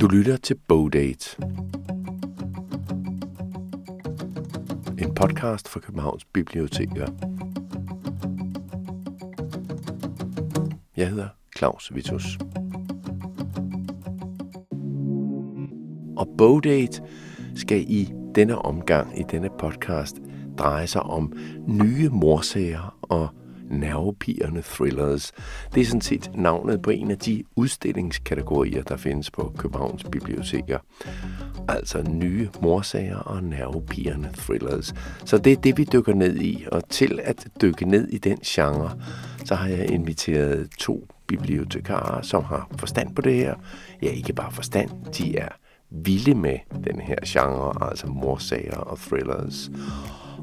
Du lytter til Bogdate. En podcast fra Københavns Biblioteker. Jeg hedder Claus Vitus. Og Bogdate skal i denne omgang, i denne podcast, dreje sig om nye morsager og nervepirrende thrillers. Det er sådan set navnet på en af de udstillingskategorier, der findes på Københavns Biblioteker. Altså nye morsager og nervepirrende thrillers. Så det er det, vi dykker ned i. Og til at dykke ned i den genre, så har jeg inviteret to bibliotekarer, som har forstand på det her. Ja, ikke bare forstand, de er vilde med den her genre, altså morsager og thrillers.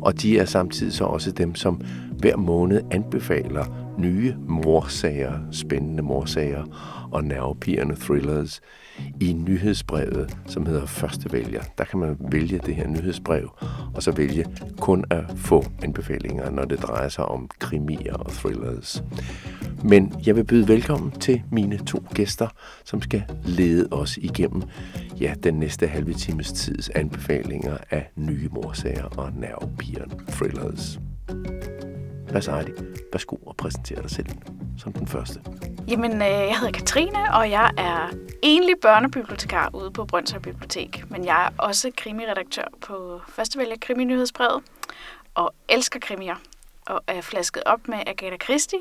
Og de er samtidig så også dem, som hver måned anbefaler nye morsager, spændende morsager og nervepirrende thrillers i nyhedsbrevet, som hedder Første Vælger. Der kan man vælge det her nyhedsbrev, og så vælge kun at få anbefalinger, når det drejer sig om krimier og thrillers. Men jeg vil byde velkommen til mine to gæster, som skal lede os igennem ja, den næste halve times tids anbefalinger af nye morsager og nervepirrende thrillers. Hvad så, Heidi? Værsgo og præsentere dig selv som den første. Jamen, øh, jeg hedder Katrine, og jeg er egentlig børnebibliotekar ude på Brøndshøj Bibliotek. Men jeg er også krimiredaktør på Førstevælger Kriminyhedsbrevet, og elsker krimier, og er flasket op med Agatha Christie,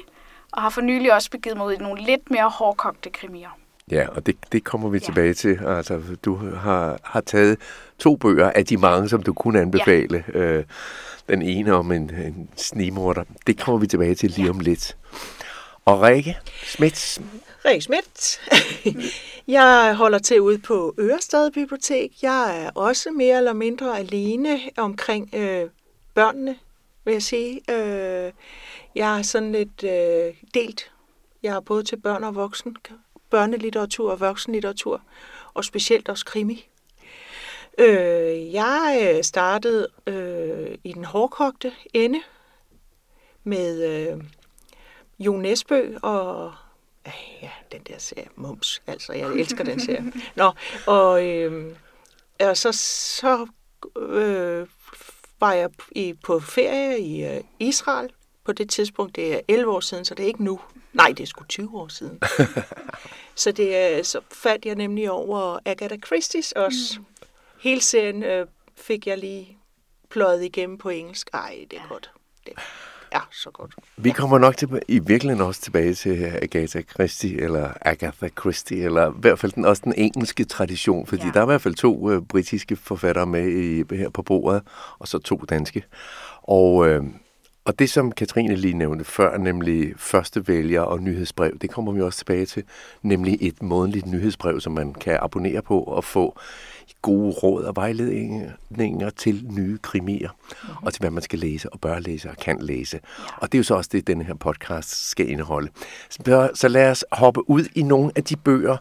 og har for nylig også begivet mig ud i nogle lidt mere hårdkogte krimier. Ja, og det, det kommer vi ja. tilbage til. Altså, du har, har taget to bøger af de mange, som du kunne anbefale. Ja. Øh, den ene om en, en snimorter. Det kommer vi tilbage til lige om lidt. Og Rikke Schmidt. Rikke Schmidt. jeg holder til ude på Ørestad Bibliotek. Jeg er også mere eller mindre alene omkring øh, børnene, vil jeg sige. Øh, jeg er sådan lidt øh, delt. Jeg er både til børn og voksen, børnelitteratur og voksenlitteratur, og specielt også krimi. Øh, jeg øh, startede øh, i den hårdkogte ende med øh, Jo Nesbø og ja, den der serie, Mums, altså jeg elsker den serie. Nå, og, øh, og så, så øh, var jeg i, på ferie i øh, Israel på det tidspunkt, det er 11 år siden, så det er ikke nu. Nej, det er sgu 20 år siden. så, det, så faldt jeg nemlig over Agatha Christie's også. Mm hele serien øh, fik jeg lige pløjet igennem på engelsk. Ej, det er ja. godt. Det er så godt. Vi kommer nok til, i virkeligheden også tilbage til Agatha Christie, eller Agatha Christie, eller i hvert fald den, også den engelske tradition, fordi ja. der er i hvert fald to øh, britiske forfattere med i, her på bordet, og så to danske. Og, øh, og det, som Katrine lige nævnte før, nemlig første vælger og nyhedsbrev, det kommer vi også tilbage til, nemlig et månedligt nyhedsbrev, som man kan abonnere på og få gode råd og vejledninger til nye krimier, mm-hmm. og til hvad man skal læse og bør læse og kan læse. Ja. Og det er jo så også det, denne her podcast skal indeholde. Så, så lad os hoppe ud i nogle af de bøger,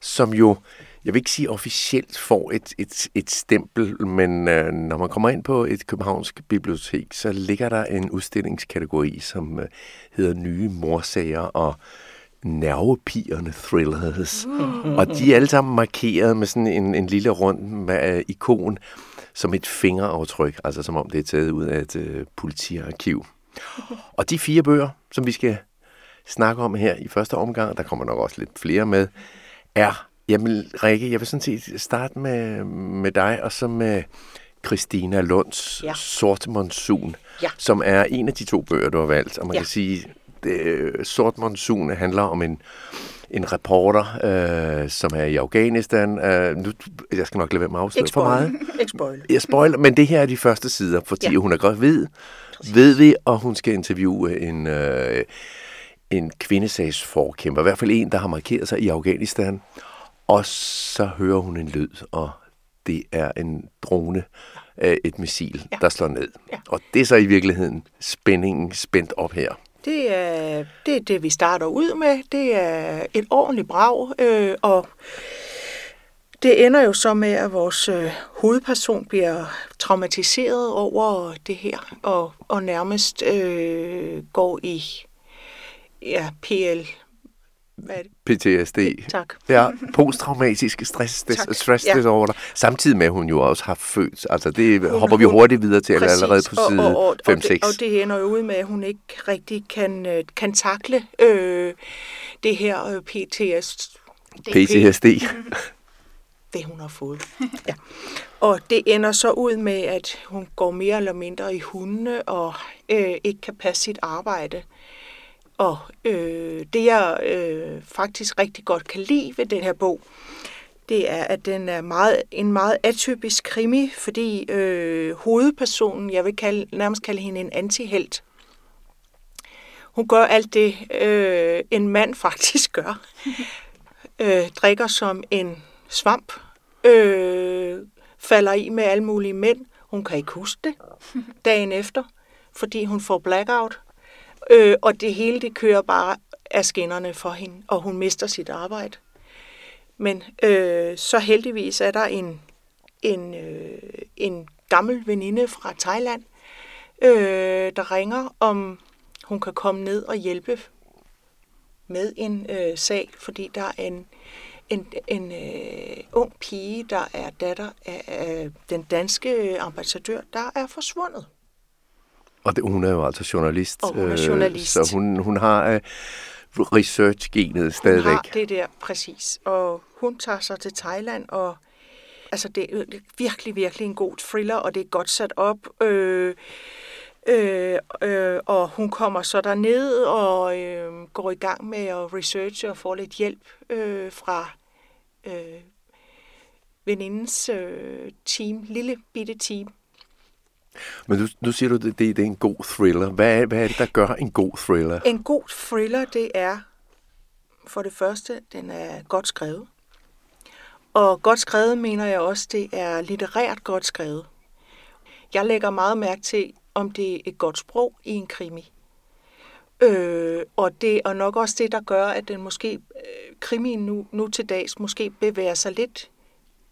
som jo, jeg vil ikke sige officielt får et, et, et stempel, men øh, når man kommer ind på et københavnsk bibliotek, så ligger der en udstillingskategori, som øh, hedder nye morsager og nervepirrende thrillers. Mm. Og de er alle sammen markeret med sådan en, en lille rund med, uh, ikon som et fingeraftryk, altså som om det er taget ud af et uh, politiarkiv. Og de fire bøger, som vi skal snakke om her i første omgang, der kommer nok også lidt flere med, er, jamen Rikke, jeg vil sådan set starte med, med dig, og så med Christina Lunds ja. Sort Monsun, ja. som er en af de to bøger, du har valgt. Og man ja. kan sige, det, Sort Monsun handler om en, en reporter, øh, som er i Afghanistan. Øh, nu, jeg skal nok lade være med at for meget. Ikke spoil. Jeg spoil, men det her er de første sider, fordi ja. hun er gravid, ved vi, og hun skal interviewe en, øh, en kvindesagsforkæmper, i hvert fald en, der har markeret sig i Afghanistan. Og så hører hun en lyd, og det er en drone, øh, et missil, ja. der slår ned. Ja. Og det er så i virkeligheden spændingen spændt op her. Det er, det er det, vi starter ud med. Det er et ordentligt brag, øh, og det ender jo så med, at vores øh, hovedperson bliver traumatiseret over det her, og, og nærmest øh, går i ja, PL, hvad er det? PTSD. Tak. Ja, posttraumatisk stress, des, Tak. stress Ja. disorder. Samtidig med, at hun jo også har født. Altså, det Hun- hopper vi hun- hurtigt videre til, Præcis, allerede på side og, og, og, 5-6. det, og det ender jo ud med, at hun ikke rigtig kan, øh, kan takle øh, det her øh, PTS, PTSD. det hun har fået. Ja. Og det ender så ud med, at hun går mere eller mindre i hundene og øh, ikke kan passe sit arbejde. Og øh, det jeg øh, faktisk rigtig godt kan lide ved den her bog, det er, at den er meget, en meget atypisk krimi, fordi øh, hovedpersonen, jeg vil kalde, nærmest kalde hende en antihelt, hun gør alt det, øh, en mand faktisk gør. øh, drikker som en svamp, øh, falder i med alle mulige mænd. Hun kan ikke huske det dagen efter, fordi hun får blackout. Øh, og det hele det kører bare af skinnerne for hende, og hun mister sit arbejde. Men øh, så heldigvis er der en, en, øh, en gammel veninde fra Thailand, øh, der ringer, om hun kan komme ned og hjælpe med en øh, sag, fordi der er en, en, en øh, ung pige, der er datter af, af den danske ambassadør, der er forsvundet. Og det, hun er jo altså journalist. Og hun er øh, journalist. Så hun, hun har øh, research-genet Hun stadigvæk. har det der, præcis. Og hun tager sig til Thailand, og altså, det er virkelig, virkelig en god thriller, og det er godt sat op. Øh, øh, øh, og hun kommer så derned og øh, går i gang med at researche og får lidt hjælp øh, fra øh, venindens øh, team, lille bitte team. Men nu, nu siger du, at det, det er en god thriller. Hvad er, hvad er det, der gør en god thriller? En god thriller, det er for det første, den er godt skrevet. Og godt skrevet mener jeg også, det er litterært godt skrevet. Jeg lægger meget mærke til, om det er et godt sprog i en krimi. Øh, og det er nok også det, der gør, at den måske, øh, krimien nu, nu til dags, måske bevæger sig lidt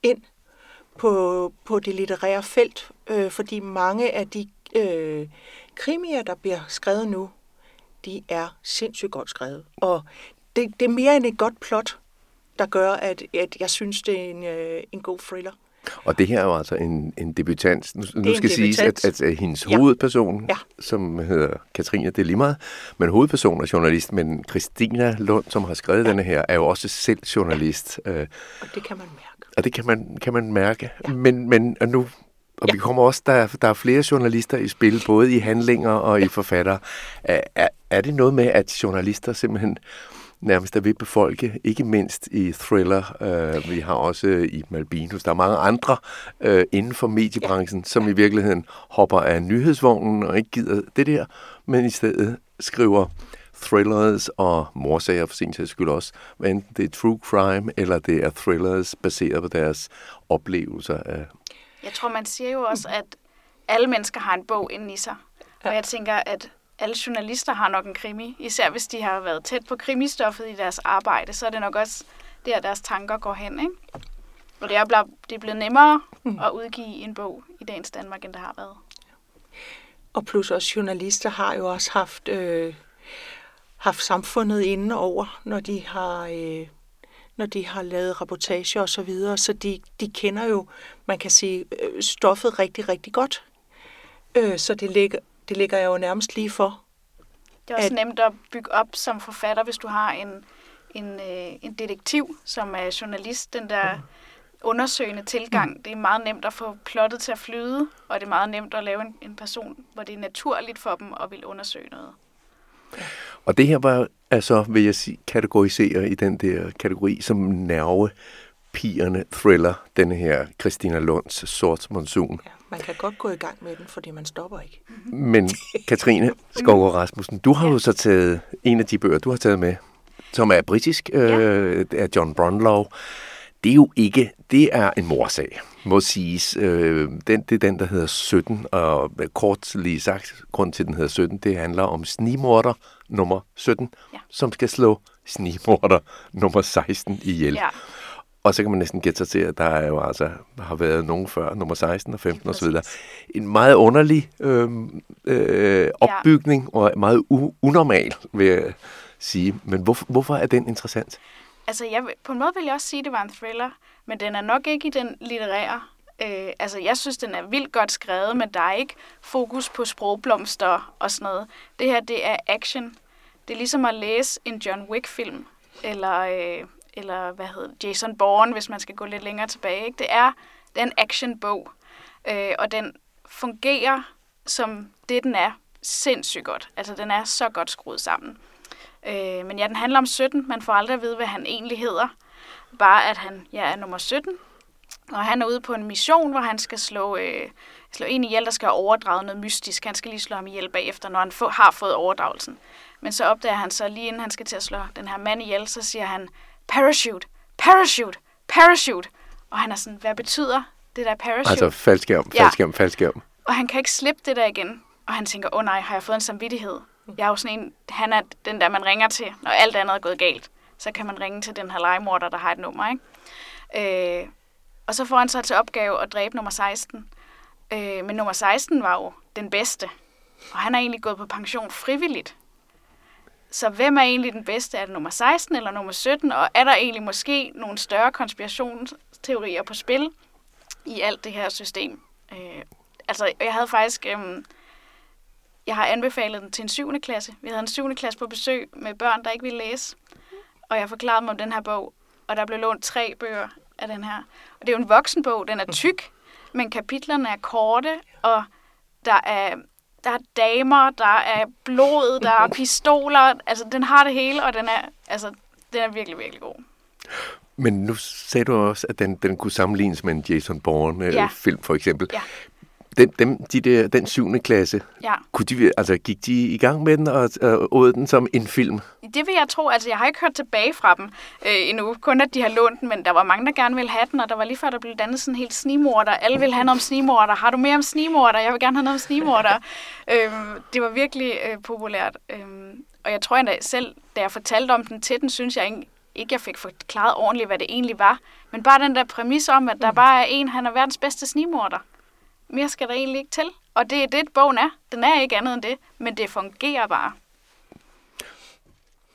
ind på, på det litterære felt, øh, fordi mange af de øh, krimier, der bliver skrevet nu, de er sindssygt godt skrevet. Og det, det er mere end et godt plot, der gør, at, at jeg synes, det er en, øh, en god thriller. Og det her er jo altså en, en debutant. Nu, nu skal siges, at, at, at hendes Ja. hovedperson, Ja. som hedder Katrine, det er lige meget, men hovedpersonen er journalist, men Christina Lund, som har skrevet ja. denne her, er jo også selv journalist. Øh, Og det kan man mærke. Og det kan man, kan man mærke. Ja. Men, men og nu, og ja. vi kommer også, der, er- der er flere journalister i spil, både i handlinger og ja. i forfattere. Er, er, er det noget med, at journalister simpelthen nærmest er ved befolke, ikke mindst i thriller. Øh, vi har også i Malbinus, der er mange andre øh, inden for mediebranchen, ja. som i virkeligheden hopper af nyhedsvognen og ikke gider det der, men i stedet skriver thrillers og morsager for sin sags skyld også, hvad enten det er true crime, eller det er thrillers baseret på deres oplevelser af Jeg tror, man siger jo også, at alle mennesker har en bog inde i sig. Og jeg tænker, at alle journalister har nok en krimi. Især hvis de har været tæt på krimistoffet i deres arbejde, så er det nok også der, deres tanker går hen. Ikke? Og det er, blevet, det er blevet nemmere at udgive en bog i dagens Danmark, end det har været. Og plus også journalister har jo også haft, øh, haft samfundet inde over, når de har, øh, når de har lavet rapportager og så videre. Så de, de kender jo, man kan sige, øh, stoffet rigtig, rigtig godt. Øh, så det ligger, det ligger jo nærmest lige for. Det er også At- nemt at bygge op som forfatter, hvis du har en, en, øh, en detektiv, som er journalist. Den der undersøgende tilgang, det er meget nemt at få plottet til at flyde, og det er meget nemt at lave en, en person, hvor det er naturligt for dem at ville undersøge noget. Og det her var altså, vil jeg sige, kategorisere i den der kategori som nervepigerne thriller, denne her Christina Lunds Sort Monsun. Ja, man kan godt gå i gang med den, fordi man stopper ikke. Men Katrine Skovgaard Rasmussen, du har jo så taget en af de bøger, du har taget med, som er britisk, øh, af John Brunlow. Det er jo ikke, det er en morsag, må siges. Øh, den, det er den, der hedder 17, og kort lige sagt, grund til, den hedder 17, det handler om snimorder nummer 17, Ja. som skal slå snimorder nummer 16 ihjel. Ja, Og så kan man næsten gætte sig til, at der er jo altså, har været nogen før, nummer 16 og 15 osv. En meget underlig øh, øh, opbygning, og meget u- unormal, vil jeg sige. Men hvorfor, hvorfor er den interessant? Altså, jeg, på en måde vil jeg også sige, at det var en thriller, men den er nok ikke i den litterære. Øh, altså, jeg synes, den er vildt godt skrevet, men der er ikke fokus på sprogblomster og sådan noget. Det her, det er action. Det er ligesom at læse en John Wick-film, eller, øh, eller hvad hedder Jason Bourne, hvis man skal gå lidt længere tilbage. Ikke? Det, er, det er en actionbog, øh, og den fungerer som det, den er, sindssygt godt. Altså, den er så godt skruet sammen. Øh, men ja, den handler om 17. Man får aldrig at vide, hvad han egentlig hedder. Bare at han ja, er nummer 17. Og han er ude på en mission, hvor han skal slå, øh, slå en ihjel, der skal have overdraget noget mystisk. Han skal lige slå ham ihjel bagefter, når han få, har fået overdragelsen. Men så opdager han så, lige inden han skal til at slå den her mand ihjel, så siger han, parachute, parachute, parachute. Og han er sådan, hvad betyder det der parachute? Altså faldskærm, Ja. faldskærm, faldskærm. Og han kan ikke slippe det der igen. Og han tænker, åh oh, nej, har jeg fået en samvittighed? Jeg er jo sådan en, han er den der, man ringer til, når alt andet er gået galt. Så kan man ringe til den her legemorder, der har et nummer, ikke? Øh, og så får han så til opgave at dræbe nummer 16. Øh, men nummer 16 var jo den bedste. Og han er egentlig gået på pension frivilligt. Så hvem er egentlig den bedste? Er det nummer 16 eller nummer 17? Og er der egentlig måske nogle større konspirationsteorier på spil i alt det her system? Øh, altså, jeg havde faktisk... Øh, jeg har anbefalet den til en 7. klasse. Vi havde en 7. klasse på besøg med børn, der ikke ville læse. Og jeg forklarede dem om den her bog, og der blev lånt tre bøger af den her. Og det er jo en voksenbog, den er tyk, men kapitlerne er korte, og der er, der er damer, der er blod, der er pistoler. Altså, den har det hele, og den er, altså, den er virkelig, virkelig god. Men nu sagde du også, at den, den kunne sammenlignes med en Jason Ja. Bourne-film, for eksempel. Ja. Den, dem, de der, den syvende klasse, Ja. kunne de, altså, gik de i gang med den og, åd den som en film? Det vil jeg tro. Altså, jeg har ikke hørt tilbage fra dem øh, endnu. Kun at de har lånt den, men der var mange, der gerne ville have den, og der var lige før, der blev dannet sådan helt snimorder. Alle ville have noget om snimorder. Har du mere om snimorder? Jeg vil gerne have noget om snimorder. øhm, det var virkelig øh, populært. Øhm, og jeg tror endda selv, da jeg fortalte om den til den, synes jeg ikke, ikke jeg fik forklaret ordentligt, hvad det egentlig var. Men bare den der præmis om, at der bare er en, han er verdens bedste snimorder. Mere skal der egentlig ikke til. Og det er det, bogen er. Den er ikke andet end det, men det fungerer bare.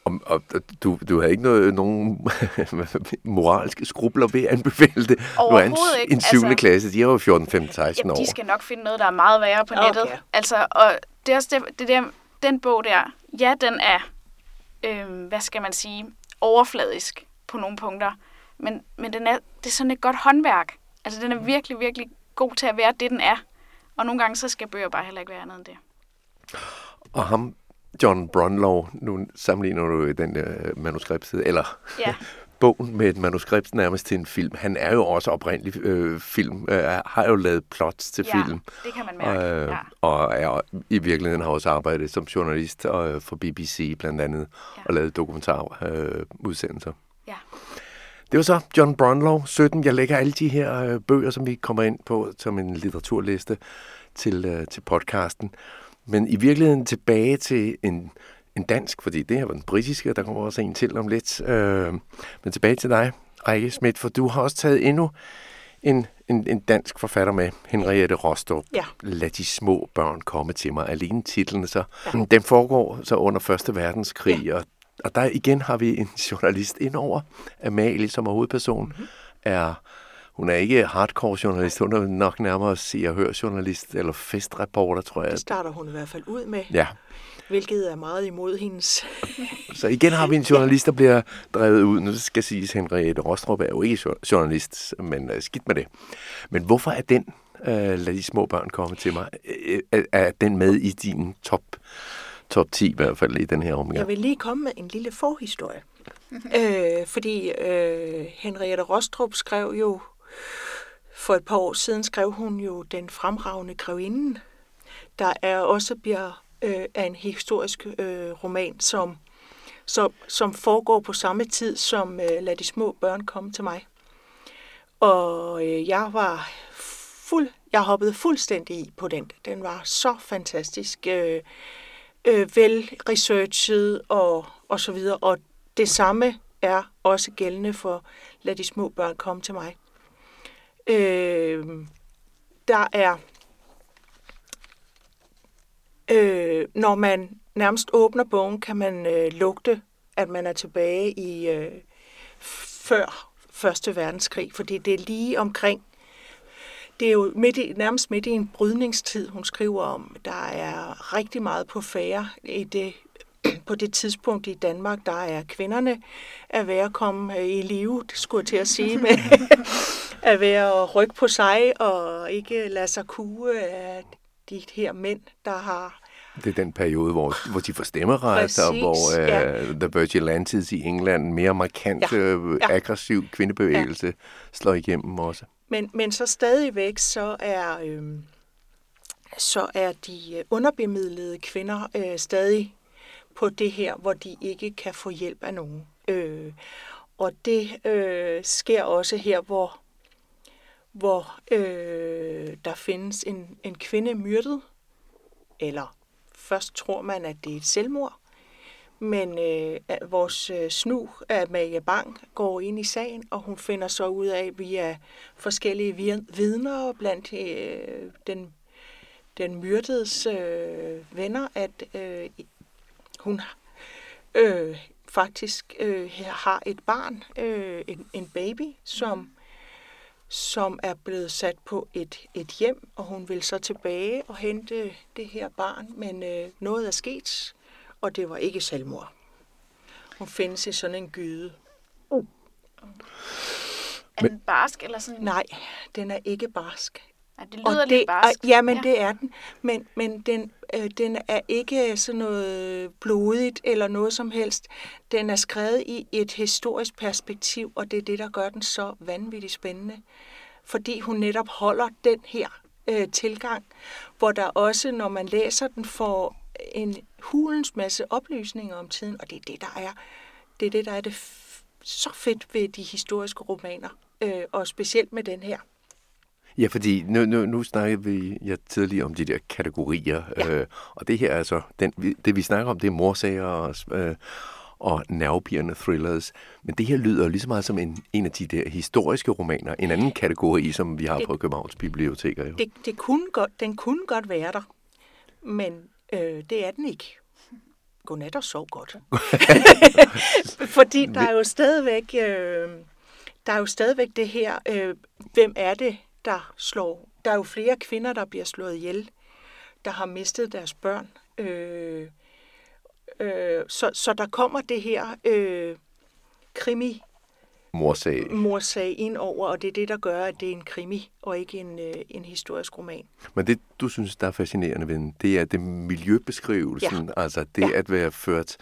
Og, og du, du havde ikke noget, nogen moralske skrubler ved at anbefale det? Nu er en, Overhovedet ikke. en syvende Altså- klasse, de er jo 14, 15, 16 Jamen, år. de skal nok finde noget, der er meget værre på Okay. nettet. Altså, og det er også det, det der, den bog der, ja, den er, øh, hvad skal man sige, overfladisk på nogle punkter. Men, men den er, det er sådan et godt håndværk. Altså, den er virkelig, virkelig god til at være det, den er. Og nogle gange, så skal bøger bare heller ikke være andet end det. Og ham, John Brunlow, nu sammenligner du den øh, manuskriptside, eller Ja, bogen med et manuskript nærmest til en film. Han er jo også oprindelig øh, film, øh, har jo lavet plots til ja film. det kan man mærke. Øh, Ja. Og er i virkeligheden har også arbejdet som journalist øh, for BBC blandt andet, Ja. og lavet dokumentarudsendelser. Øh, udsendelser. Det var så John Brunlow, 17. Jeg lægger alle de her øh, bøger, som vi kommer ind på, som en litteraturliste til, øh, til podcasten. Men i virkeligheden tilbage til en, en dansk, fordi det her var den britiske, der kommer også en til om lidt. Øh, men tilbage til dig, Rikke Schmidt, for du har også taget endnu en, en, en dansk forfatter med, Henriette Rostrup. Ja. Lad de små børn komme til mig. Alene titlen så. Ja. Den foregår så under Første Verdenskrig, ja. og, og der igen har vi en journalist indover, Amalie, som er hovedperson, mm-hmm. er hun er ikke hardcore journalist, hun er nok nærmere se og hør journalist, eller festreporter, tror jeg. Det starter hun i hvert fald ud med, Ja, hvilket er meget imod hendes... så igen har vi en journalist, der bliver drevet ud. Nu skal siges, Henriette Rostrup er jo ikke jo- journalist, men uh, skidt med det. Men hvorfor er den, uh, lad de små børn komme til mig, uh, er, er den med i din top, top 10 i hvert fald i den her omgang? Jeg vil lige komme med en lille forhistorie. øh, fordi øh, Henriette Rostrup skrev jo, for et par år siden skrev hun jo Den fremragende grevinden, der er også bliver øh, er en historisk øh, roman, som, som, som foregår på samme tid som øh, Lad de små børn komme til mig. Og øh, jeg var fuld, jeg hoppede fuldstændig i på den. Den var så fantastisk. Øh, øh, velresearchet og, og så videre. Og det samme er også gældende for Lad de små børn komme til mig. Øh, der er, øh, når man nærmest åbner bogen, kan man øh, lugte at man er tilbage i øh, før Første Verdenskrig, fordi det er lige omkring det er jo midt i, nærmest midt i en brydningstid, hun skriver om. Der er rigtig meget på færre i det, på det tidspunkt i Danmark. Der er kvinderne at være at komme øh, i live, det skulle jeg til at sige, med at være at rykke på sig og ikke lade sig kue af de her mænd, der har det er den periode, hvor, hvor de får stemmeret, Præcis, og hvor uh, ja. The Vigilantes i England, mere markant, ja. Øh, ja. aggressiv kvindebevægelse, ja. slår igennem også. Men, men så stadigvæk, så er, øh, så er de øh, underbemidlede kvinder øh, stadig på det her, hvor de ikke kan få hjælp af nogen. Øh, og det øh, sker også her, hvor, hvor øh, der findes en, en kvinde myrdet, eller først tror man, at det er et selvmord, men øh, vores øh, snu, Amalie Bang, går ind i sagen, og hun finder så ud af via forskellige vidner blandt øh, den, den myrdedes øh, venner, at øh, hun øh, faktisk øh, har et barn, øh, en, en baby, som, mm. som er blevet sat på et, et hjem, og hun vil så tilbage og hente det her barn, men øh, noget er sket, og det var ikke selvmord. Hun findes i sådan en gyde. Uh. Er den barsk eller sådan? Nej, den er ikke barsk. Ja, det lyder og lidt barsk. Ja, men ja. det er den. Men, men den, øh, den er ikke sådan noget blodigt eller noget som helst. Den er skrevet i et historisk perspektiv, og det er det, der gør den så vanvittigt spændende. Fordi hun netop holder den her øh, tilgang, hvor der også, når man læser den, får en hulens masse oplysninger om tiden, og det er det, der er det, er det, der er det så fedt ved de historiske romaner, øh, og specielt med den her. Ja, fordi nu, nu, nu snakkede vi ja, tidligere om de der kategorier, ja. øh, og det her er altså, den, det vi snakker om, det er morsager og, øh, og nervepirrende thrillers. Men det her lyder lige så meget som en, en af de der historiske romaner, en anden kategori, som vi har det, på Københavns Biblioteker. Jo. Det, det kunne godt, den kunne godt være der, men øh, det er den ikke. Godnat og sov godt. Fordi der er jo stadigvæk, øh, der er jo stadigvæk det her, øh, hvem er det, der slår? Der er jo flere kvinder, der bliver slået ihjel, der har mistet deres børn. Øh, øh, så, så der kommer det her øh, krimi morsag. morsag ind over, og det er det, der gør, at det er en krimi og ikke en, øh, en historisk roman. Men det, du synes, der er fascinerende ved den, det er det miljøbeskrivelsen, ja. altså det ja. at være ført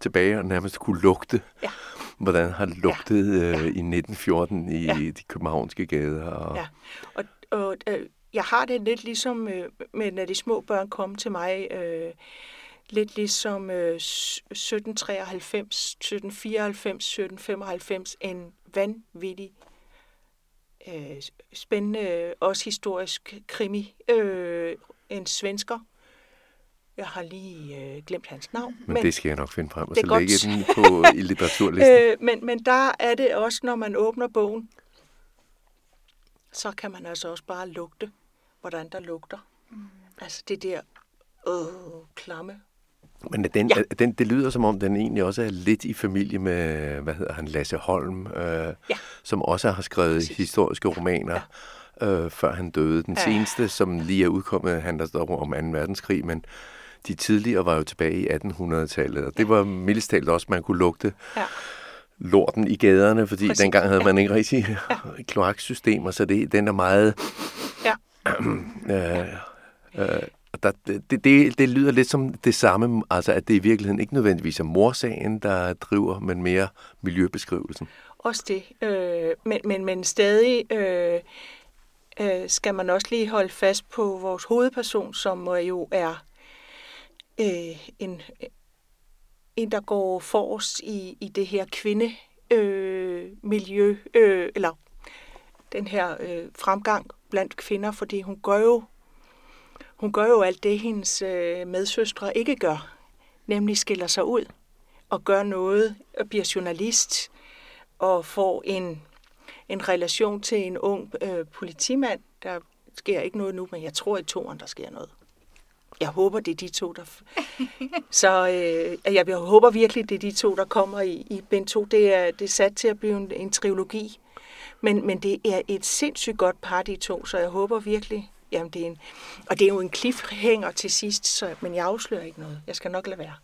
tilbage og nærmest kunne lugte. Ja. Hvordan har lugtet ja. øh, i 1914 i ja. de københavnske gader? Og... Ja, og, og øh, jeg har det lidt ligesom øh, med, når de små børn kom til mig, øh, lidt ligesom øh, 1793, 1794, 1795, en vanvittig øh, spændende, også historisk krimi. Øh, en svensker. Jeg har lige øh, glemt hans navn. Men, men det skal jeg nok finde frem, og så lægge den på i litteraturlisten. øh, men, men der er det også, når man åbner bogen, så kan man altså også bare lugte, hvordan der lugter. Mm. Altså det der øh, klamme men den, ja. den, det lyder som om, den egentlig også er lidt i familie med, hvad hedder han, Lasse Holm, øh, ja. som også har skrevet Præcis. historiske romaner, ja. øh, før han døde. Den ja. seneste, som lige er udkommet, handler dog om 2. verdenskrig, men de tidligere var jo tilbage i 1800-tallet, og det var mildest talt også, man kunne lugte. Ja lorten i gaderne, fordi Præcis. dengang havde man ikke rigtig ja. kloaksystemer, så det, den er meget... Ja. øh, øh, der, det, det, det lyder lidt som det samme, altså at det i virkeligheden ikke nødvendigvis er morsagen, der driver, men mere miljøbeskrivelsen. Også det, øh, men, men, men stadig øh, øh, skal man også lige holde fast på vores hovedperson, som jo er øh, en, en, der går forrest i, i det her kvinde øh, miljø, øh, eller den her øh, fremgang blandt kvinder, fordi hun gør jo hun gør jo alt det, hendes øh, medsøstre ikke gør, nemlig skiller sig ud og gør noget, og bliver journalist og får en, en relation til en ung øh, politimand. Der sker ikke noget nu, men jeg tror i toren, der sker noget. jeg håber, det er de to, der... Så øh, jeg håber virkelig, det er de to, der kommer i, i bind 2. Det er, det er sat til at blive en, en trilogi. Men, men det er et sindssygt godt par, de to, så jeg håber virkelig... Jamen, det er en, og det er jo en cliffhanger til sidst, så, men jeg afslører ikke noget. Jeg skal nok lade være.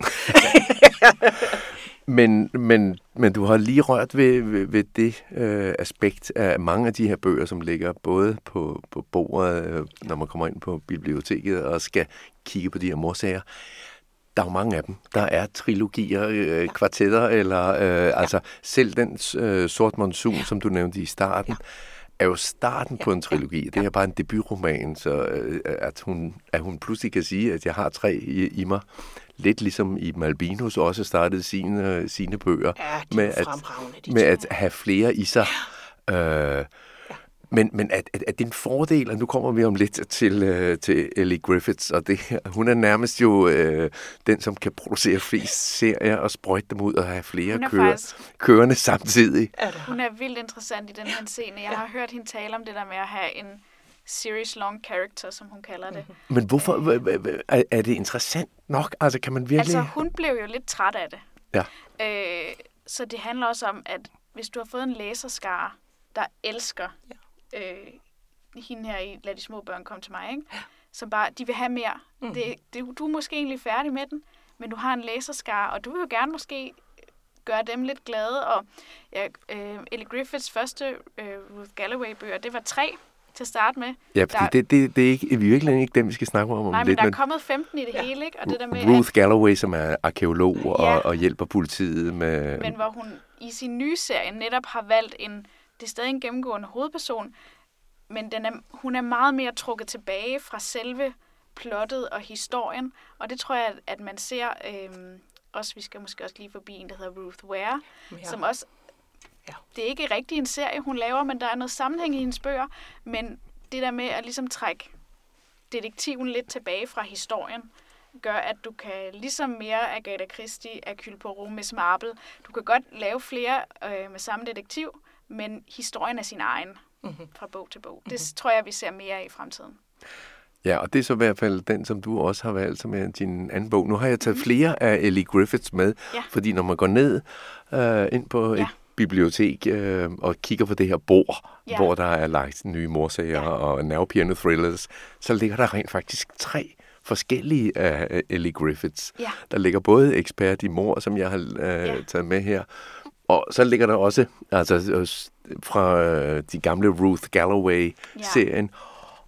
men, men, men du har lige rørt ved, ved, ved det øh, aspekt af mange af de her bøger, som ligger både på, på bordet, øh, når man kommer ind på biblioteket og skal kigge på de her morsager. Der er jo mange af dem. Der er trilogier, øh, kvartetter, eller øh, ja. altså selv den øh, Sort Monsun, ja. som du nævnte i starten. Ja er jo starten ja, på en trilogi. Ja, Det er bare en debutroman, så øh, at, hun, at hun pludselig kan sige, at jeg har tre i, i mig, lidt ligesom i Malbinus også startede sine, sine bøger, ja, med, at, med at have flere i sig. Ja. Øh, men, men er, er, er det en fordel, og nu kommer vi om lidt til, øh, til Ellie Griffiths, og det, hun er nærmest jo øh, den, som kan producere flest serier og sprøjte dem ud og have flere kører, faktisk, kørende samtidig. Hun er vildt interessant i den her scene. Jeg har hørt hende tale om det der med at have en series long character, som hun kalder det. Mm-hmm. Men hvorfor er, er det interessant nok? Altså, kan man virkelig... Altså, hun blev jo lidt træt af det. Ja. Øh, så det handler også om, at hvis du har fået en læserskare, der elsker ja øh, hende her i Lad de små børn komme til mig, ikke? som bare, de vil have mere. Mm. Det, det, du er måske egentlig færdig med den, men du har en læserskare, og du vil jo gerne måske gøre dem lidt glade. Og ja, øh, Ellie Griffiths første øh, Ruth Galloway-bøger, det var tre til at starte med. Ja, fordi der, det, det, det er ikke, virkelig ikke dem, vi skal snakke om. Nej, om men lidt, der er kommet 15 i det ja. hele, ikke? Og det der med, Ruth Galloway, som er arkeolog ja. og, og hjælper politiet med... Men hvor hun i sin nye serie netop har valgt en det er stadig en gennemgående hovedperson, men den er, hun er meget mere trukket tilbage fra selve plottet og historien, og det tror jeg, at man ser, øhm, også vi skal måske også lige forbi en, der hedder Ruth Ware, ja. som også, ja. det er ikke rigtig en serie, hun laver, men der er noget sammenhæng i hendes bøger, men det der med at ligesom trække detektiven lidt tilbage fra historien, gør, at du kan ligesom mere Agatha Christie, Hercule Poirot, Miss Marple, du kan godt lave flere øh, med samme detektiv, men historien er sin egen mm-hmm. fra bog til bog. Det mm-hmm. tror jeg, vi ser mere af i fremtiden. Ja, og det er så i hvert fald den, som du også har valgt som er din anden bog. Nu har jeg taget mm-hmm. flere af Ellie Griffiths med, ja. fordi når man går ned øh, ind på ja. et bibliotek øh, og kigger på det her bord, ja. hvor der er lagt nye morsager ja. og nervepirrende thrillers, så ligger der rent faktisk tre forskellige af Ellie Griffiths. Ja. Der ligger både ekspert i mor, som jeg har øh, ja. taget med her, og så ligger der også altså, fra øh, de gamle Ruth Galloway-serien, ja.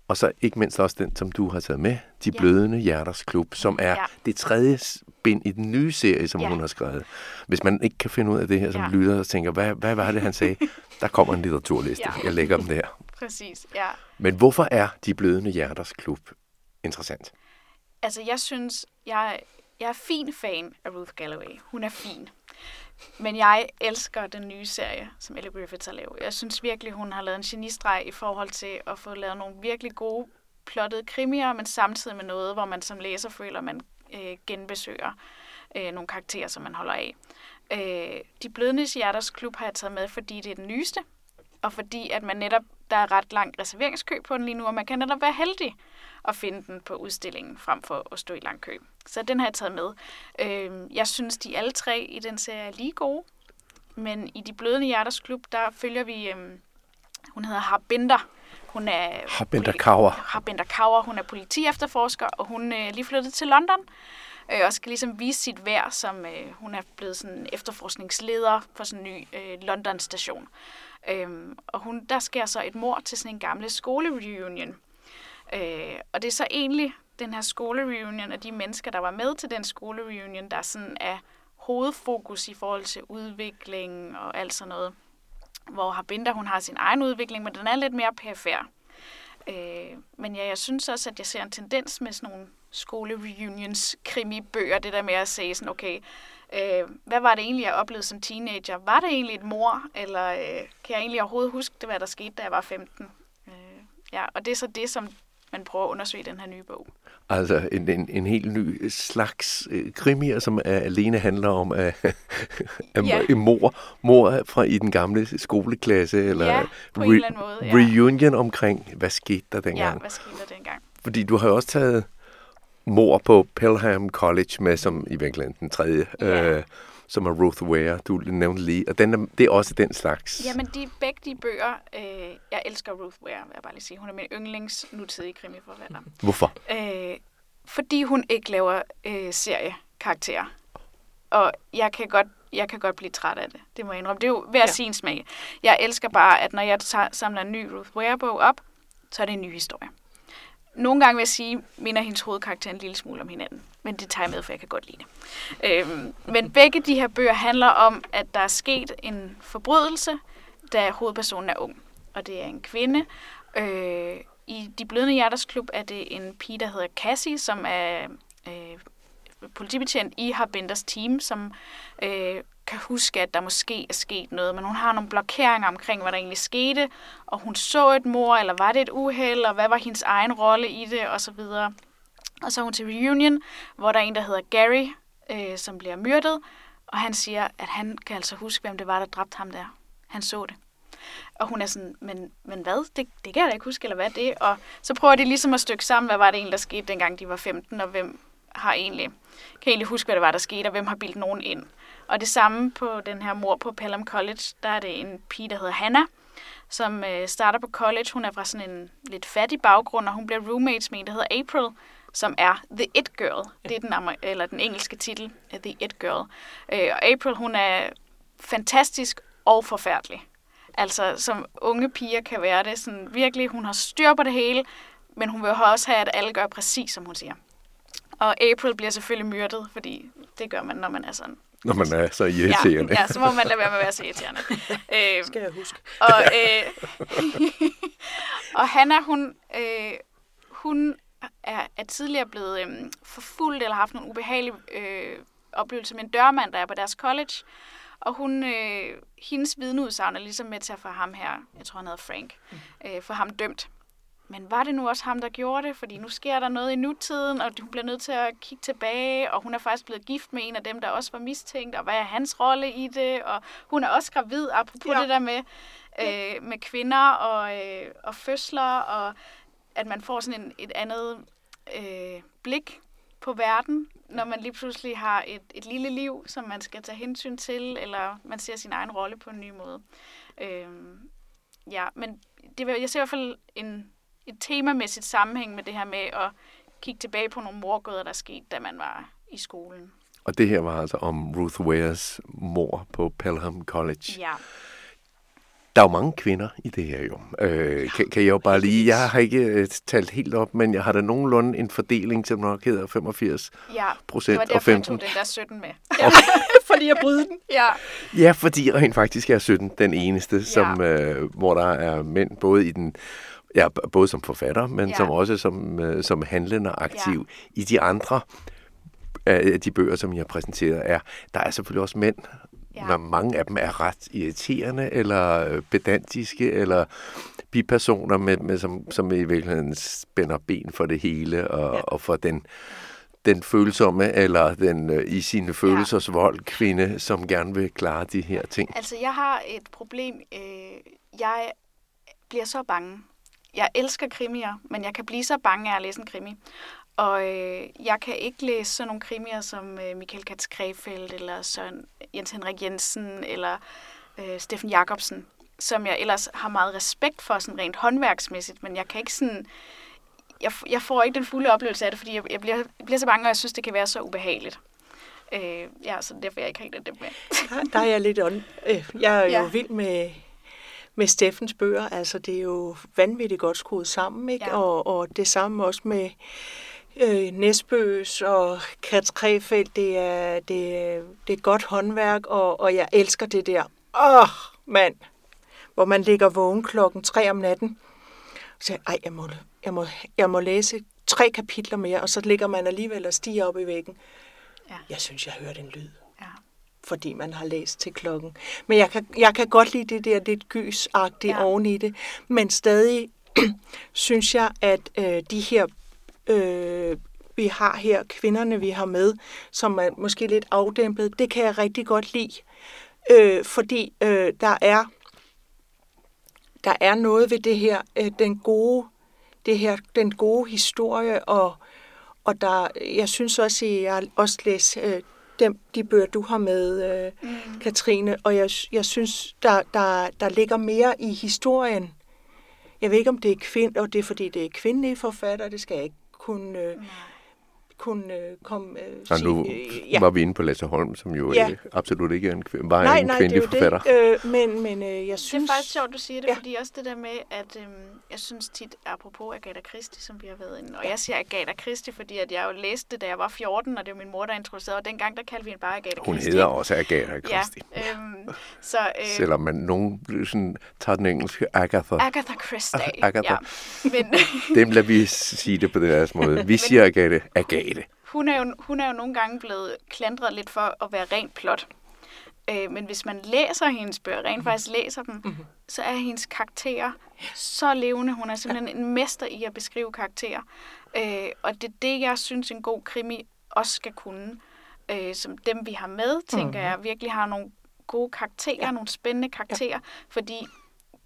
og så ikke mindst også den, som du har taget med, De ja. Blødende Hjerters Klub, som er ja. det tredje bind i den nye serie, som ja. hun har skrevet. Hvis man ikke kan finde ud af det her, som ja. lytter og tænker, hvad, hvad var det, han sagde? der kommer en litteraturliste. Ja. Jeg lægger dem der. Præcis, ja. Men hvorfor er De Blødende Hjerters Klub interessant? Altså, jeg synes, jeg, jeg er fin fan af Ruth Galloway. Hun er fin. Men jeg elsker den nye serie, som Ellie Griffiths har lavet. Jeg synes virkelig, hun har lavet en genistreg i forhold til at få lavet nogle virkelig gode plottede krimier, men samtidig med noget, hvor man som læser føler, at man øh, genbesøger øh, nogle karakterer, som man holder af. Øh, De Blødende Hjerters Klub har jeg taget med, fordi det er den nyeste, og fordi at man netop, der er ret lang reserveringskø på den lige nu, og man kan netop være heldig at finde den på udstillingen, frem for at stå i lang kø. Så den har jeg taget med. Øh, jeg synes, de alle tre i den serie er lige gode, men i De Blødende Hjerters Klub, der følger vi, øh, hun hedder Harbinder, hun er Harbinder Kaur. Harbinder Kaur. Hun er politiefterforsker, og hun er øh, lige flyttet til London. Øh, og skal ligesom vise sit værd, som øh, hun er blevet sådan efterforskningsleder for sådan en ny øh, London-station. Øhm, og hun, der sker så et mor til sådan en gamle skolereunion. Øh, og det er så egentlig den her skolereunion og de mennesker, der var med til den skolereunion, der sådan er hovedfokus i forhold til udvikling og alt sådan noget. Hvor Harbinder, hun har sin egen udvikling, men den er lidt mere perifær. Øh, men ja, jeg synes også, at jeg ser en tendens med sådan nogle skole-reunions krimibøger, det der med at se sådan, okay, øh, hvad var det egentlig, jeg oplevede som teenager? Var det egentlig et mor, eller øh, kan jeg egentlig overhovedet huske det, hvad der skete, da jeg var 15? Øh, ja, og det er så det, som man prøver at undersøge den her nye bog. Altså en, en, en helt ny slags øh, krimier, som er, alene handler om at, at ja. mor, mor fra i den gamle skoleklasse, eller ja, på re, en eller anden måde, ja. reunion omkring, hvad skete der dengang? Ja, hvad skete der dengang? Fordi du har jo også taget mor på Pelham College med, som i virkeligheden den tredje, Ja. øh, som er Ruth Ware, du nævnte lige. Og den er, det er også den slags. Jamen, de, begge de bøger, øh, jeg elsker Ruth Ware, vil jeg bare lige sige. Hun er min yndlings nutidige krimiforfatter. Hvorfor? Øh, fordi hun ikke laver øh, seriekarakterer. Og jeg kan godt jeg kan godt blive træt af det. Det må jeg indrømme. Det er jo hver Ja. sin smag. Jeg elsker bare, at når jeg tager, samler en ny Ruth Ware-bog op, så er det en ny historie. Nogle gange vil jeg sige, minder hendes hovedkarakter en lille smule om hinanden. Men det tager jeg med, for jeg kan godt lide det. Øhm, men begge de her bøger handler om, at der er sket en forbrydelse, da hovedpersonen er ung. Og det er en kvinde. Øh, I De Blødende Hjerters Klub er det en pige, der hedder Cassie, som er øh, politibetjent i Harbenders team, som øh, kan huske, at der måske er sket noget, men hun har nogle blokeringer omkring, hvad der egentlig skete, og hun så et mor, eller var det et uheld, og hvad var hendes egen rolle i det, og så videre. Og så er hun til reunion, hvor der er en, der hedder Gary, øh, som bliver myrdet, og han siger, at han kan altså huske, hvem det var, der dræbte ham der. Han så det. Og hun er sådan, men, men hvad? Det, det kan jeg da ikke huske, eller hvad er det? Og så prøver de ligesom at stykke sammen, hvad var det egentlig, der skete, dengang de var 15, og hvem har egentlig, kan egentlig huske, hvad det var, der skete, og hvem har bildt nogen ind. Og det samme på den her mor på Pelham College, der er det en pige, der hedder Hannah, som øh, starter på college. Hun er fra sådan en lidt fattig baggrund, og hun bliver roommates med en, der hedder April, som er The It Girl. Det er den, amer- eller den engelske titel, øh, The It Girl. Øh, og April, hun er fantastisk og forfærdelig. Altså, som unge piger kan være det. Sådan, virkelig, hun har styr på det hele, men hun vil også have, at alle gør præcis, som hun siger. Og April bliver selvfølgelig myrdet, fordi det gør man, når man er sådan. Når man er så irriterende. Ja, ja, så må man lade være med at være så irriterende. øh, Skal jeg huske. og, øh, og Hanna, hun, øh, hun er, er tidligere blevet øh, forfulgt eller haft nogle ubehagelige øh, oplevelser med en dørmand, der er på deres college. Og hun, øh, hendes vidneudsagn er ligesom med til at få ham her, jeg tror han hedder Frank, øh, få ham dømt. Men var det nu også ham, der gjorde det? Fordi nu sker der noget i nutiden, og hun bliver nødt til at kigge tilbage, og hun er faktisk blevet gift med en af dem, der også var mistænkt, og hvad er hans rolle i det? Og hun er også gravid, apropos Ja. det der med, øh, med kvinder og, øh, og fødsler, og at man får sådan en, et andet øh, blik på verden, når man lige pludselig har et, et lille liv, som man skal tage hensyn til, eller man ser sin egen rolle på en ny måde. Øh, ja, men det, jeg ser i hvert fald en, et temamæssigt sammenhæng med det her med at kigge tilbage på nogle morgåder, der er sket, da man var i skolen. Og det her var altså om Ruth Wares mor på Pelham College. Ja. Der er jo mange kvinder i det her jo. Øh, kan, kan jeg jo bare lige... Jeg har ikke øh, talt helt op, men jeg har da nogenlunde en fordeling, som nok hedder 85 Ja, procent det var og derfor, jeg 15. tog den der 17 med. Fordi at bryde den. Ja, Ja, fordi rent faktisk er 17 den eneste, ja. som, øh, hvor der er mænd både i den ja, både som forfatter, men ja. Som også som, øh, som handlende aktiv. Ja. I de andre af de bøger, som jeg præsenterer, er der er selvfølgelig også mænd, ja. Men mange af dem er ret irriterende, eller øh, pedantiske, eller bipersoner, med, med, som, som i virkeligheden spænder ben for det hele, og, ja. Ja. og for den, den følsomme, eller den øh, i sine følelsers vold kvinde, som gerne vil klare de her ting. Altså, jeg har et problem. Øh, jeg bliver så bange. Jeg elsker krimier, men jeg kan blive så bange af at læse en krimi. Og øh, jeg kan ikke læse sådan nogle krimier som øh, Michael Katz Krefeldt, eller Søren Jens Henrik Jensen, eller øh, Steffen Jacobsen, som jeg ellers har meget respekt for, sådan rent håndværksmæssigt, men jeg kan ikke sådan... Jeg, jeg får ikke den fulde oplevelse af det, fordi jeg, jeg, bliver, jeg bliver så bange, og jeg synes, det kan være så ubehageligt. Øh, ja, så derfor er jeg ikke rigtig det med. Der, er jeg lidt on. øh, Jeg er jo ja. vild med, med Steffens bøger. Altså, det er jo vanvittigt godt skruet sammen, ikke? Ja. Og, og det samme også med øh, Nesbøs og Katz Krefeldt. Det er, det, det er godt håndværk, og, og jeg elsker det der. Åh, mand! Hvor man ligger vågen klokken tre om natten. Og siger, ej, jeg må, jeg, må, jeg må læse tre kapitler mere, og så ligger man alligevel og stiger op i væggen. Ja. Jeg synes, jeg hørte en lyd. Fordi man har læst til klokken. Men jeg kan, jeg kan godt lide det der lidt gysagtige Ja. oven i det. Men stadig synes jeg, at øh, de her, øh, vi har her, kvinderne vi har med, som er måske lidt afdæmpet, det kan jeg rigtig godt lide. Øh, fordi øh, der er der er noget ved det her, øh, den gode, det her, den gode historie og, og der, jeg synes også, at jeg også læst øh, dem, de bøger, du har med, øh, mm. Katrine, og jeg, jeg synes, der, der, der ligger mere i historien. Jeg ved ikke, om det er kvind, og det er, fordi det er kvindelige forfattere, det skal jeg ikke kunne... Øh, kunne øh, komme øh, og nu sige, ja. var vi inde på Lasse Holm, som jo ja. øh, absolut ikke er en, var nej, en nej, kvindelig det er forfatter. Det. Øh, men, men øh, jeg synes... Det er faktisk sjovt, du siger det, Ja. fordi også det der med, at øhm, jeg synes tit, apropos Agatha Christie, som vi har været inde, og jeg siger Agatha Christie, fordi at jeg jo læste det, da jeg var 14, og det var min mor, der introducerede, og dengang der kaldte vi hende bare Agatha Hun Christie. hedder også Agatha Christie. Ja, øhm, så, øh, Selvom man nogen sådan, tager den engelske Agatha. Agatha Christie. Agatha. Ja. Men Dem lader vi sige det på deres måde. Vi siger Agathe. hun, er jo, hun er jo nogle gange blevet klandret lidt for at være rent plot. Øh, men hvis man læser hendes bøger, rent faktisk læser dem, mm-hmm. så er hendes karakterer så levende. Hun er simpelthen en mester i at beskrive karakterer. Øh, og det er det, jeg synes, en god krimi også skal kunne. Øh, som dem, vi har med, tænker mm-hmm. jeg, virkelig har nogle gode karakterer, ja. nogle spændende karakterer. Ja. Fordi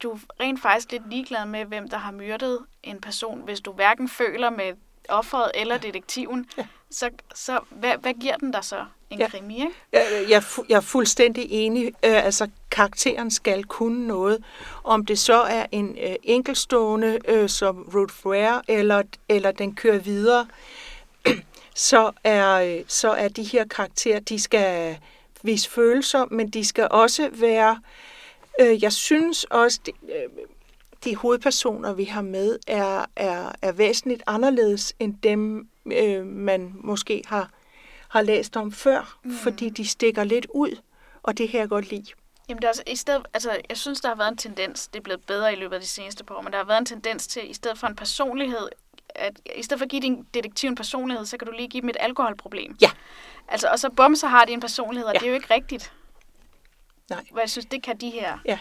du er rent faktisk lidt ligeglad med, hvem der har myrdet en person, hvis du hverken føler med offeret eller detektiven, ja. så, så hvad, hvad giver den dig så? En Ja. krimi, ikke? Jeg, jeg, er jeg er fuldstændig enig. Øh, altså, karakteren skal kunne noget. Om det så er en øh, enkelstående øh, som Ruth Ware, eller, eller den kører videre, så er, øh, så er de her karakterer, de skal vise følelser, men de skal også være... Øh, jeg synes også, de, øh, de hovedpersoner, vi har med, er, er, er væsentligt anderledes end dem, øh, man måske har, har læst om før, mm. fordi de stikker lidt ud, og det her jeg godt lide. Jamen, det er i stedet, altså, jeg synes, der har været en tendens, det er blevet bedre i løbet af de seneste par år, men der har været en tendens til, i stedet for en personlighed, at i stedet for at give din detektiv en personlighed, så kan du lige give dem et alkoholproblem. Ja. Altså, og så bum, så har de en personlighed, og Ja. det er jo ikke rigtigt. Nej. Hvad jeg synes, det kan de her. Ja.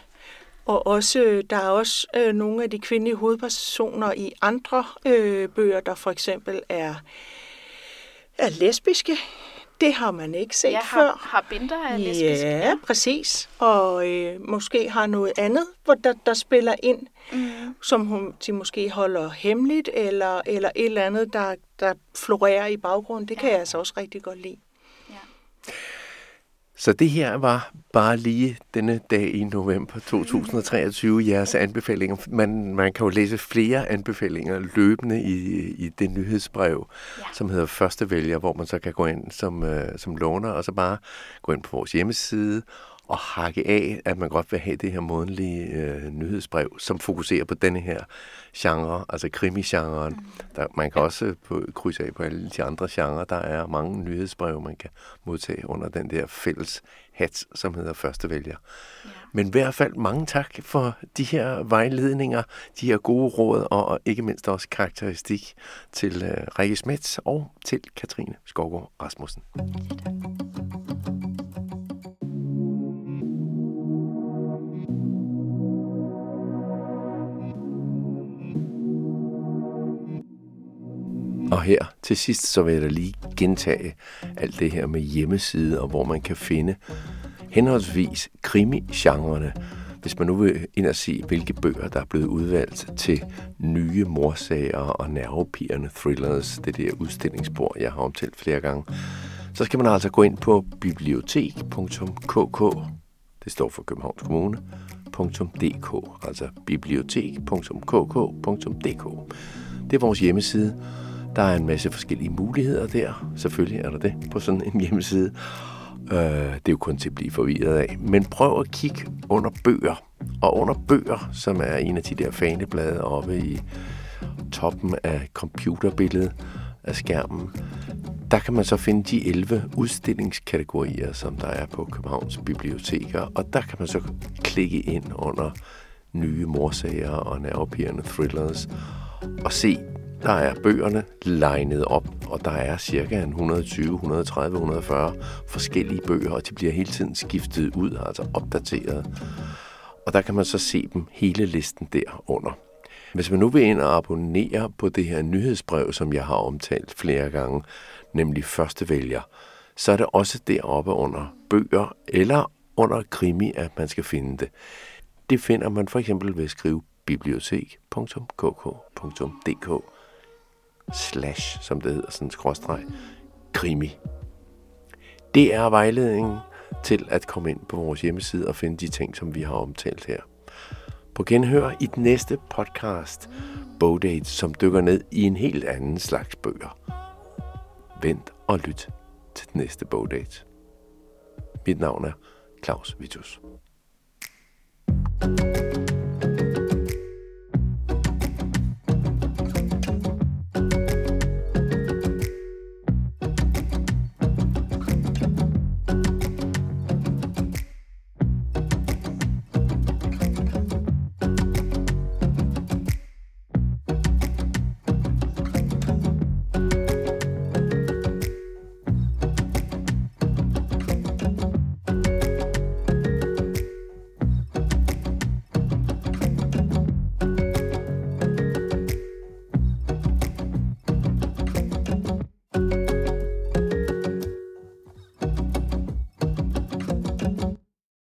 Og også, der er også øh, nogle af de kvindelige hovedpersoner i andre øh, bøger, der for eksempel er, er lesbiske. Det har man ikke set Jeg før. har, har binder af lesbisk. Ja, præcis. Og øh, måske har noget andet, hvor der, der spiller ind, Mm. som hun, de måske holder hemmeligt, eller, eller et eller andet, der, der florerer i baggrunden. Det kan jeg altså også rigtig godt lide. Så det her var bare lige denne dag i november 2023 jeres anbefalinger. Man, man kan jo læse flere anbefalinger løbende i, i det nyhedsbrev, Ja. som hedder Første Vælger, hvor man så kan gå ind som, øh, som låner, og så bare gå ind på vores hjemmeside og hakke af, at man godt vil have det her månedlige øh, nyhedsbrev, som fokuserer på denne her genre, altså krimi-genren. Mm. Der, man kan også på, krydse af på alle de andre genrer. Der er mange nyhedsbreve, man kan modtage under den der fælles hat, som hedder Første Vælger. Ja. Men i hvert fald mange tak for de her vejledninger, de her gode råd, og, og ikke mindst også karakteristik til øh, Rikke Smets og til Katrine Skovgaard Rasmussen. Og her til sidst, så vil jeg da lige gentage alt det her med hjemmeside, og hvor man kan finde henholdsvis krimi-genrerne, hvis man nu vil ind og se, hvilke bøger, der er blevet udvalgt til nye morsager og nervepirrende thrillers, det der udstillingsbord, jeg har omtalt flere gange, så skal man altså gå ind på bibliotek.kk, det står for Københavns Kommune, .dk, altså bibliotek.kk.dk. Det er vores hjemmeside. Der er en masse forskellige muligheder der. Selvfølgelig er der det på sådan en hjemmeside. Øh, det er jo kun til at blive forvirret af. Men prøv at kigge under bøger. Og under bøger, som er en af de der faneblade oppe i toppen af computerbilledet af skærmen, der kan man så finde de 11 udstillingskategorier, som der er på Københavns Biblioteker. Og der kan man så klikke ind under nye morsager og nervepirrende thrillers og se, der er bøgerne legnet op, og der er cirka 120, 130, 140 forskellige bøger, og de bliver hele tiden skiftet ud, altså opdateret. Og der kan man så se dem hele listen derunder. Hvis man nu vil ind og abonnere på det her nyhedsbrev, som jeg har omtalt flere gange, nemlig første vælger, så er det også deroppe under bøger eller under krimi, at man skal finde det. Det finder man for eksempel ved at skrive bibliotek.kk.dk slash, som det hedder, sådan skråstreg, krimi. Det er vejledningen til at komme ind på vores hjemmeside og finde de ting, som vi har omtalt her. På genhør i den næste podcast, Bogdate, som dykker ned i en helt anden slags bøger. Vent og lyt til den næste Bogdate. Mit navn er Claus Vitus. thank you